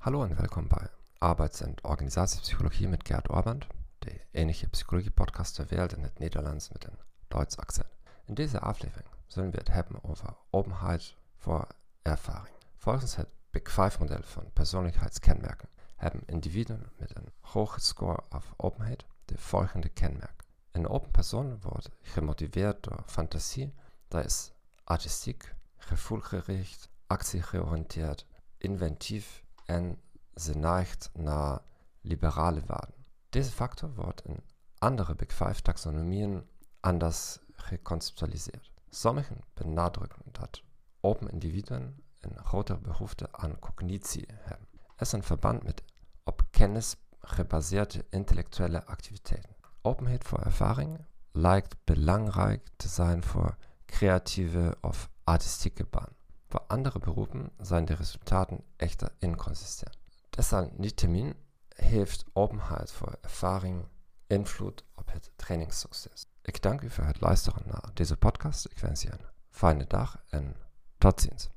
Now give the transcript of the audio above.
Hallo und willkommen bei Arbeits- und Organisationspsychologie mit Gerd Orband, der ähnliche Psychologie-Podcast der Welt in den Niederlanden mit dem deutschen Akzent. In dieser Aflevering sollen wir es haben over Openheit vor Erfahrung. Folgendes hat Big Five Modell von Persönlichkeitskennmerken haben Individuen mit einem hohen Score auf Openheit die folgende Kennmerk. Eine Open Person wird gemotiviert durch Fantasie, da ist Artistik, gevoelgericht, actiegeoriënteerd, inventief en ze neigt naar liberale Waarden. Deze factor wordt in andere Big Five Taxonomien anders gekonzeptualisiert. Sommigen benadrukken dat open Individuen een grotere behoefte aan cognitie hebben. Es ist ein Verband mit op kennis gebaseerde intellektuelle Aktivitäten. Openheid voor ervaring lijkt belangrijk te zijn voor kreative of artistieke Bahnen. Bei anderen Berufen seien die Resultaten echter inkonsistent. Deshalb Nitamin hilft Openheit voor ervaring, invloed op het trainingssucces. Ik dank u voor het luisteren naar podcast. Ik wens je een fijne dag en tot ziens.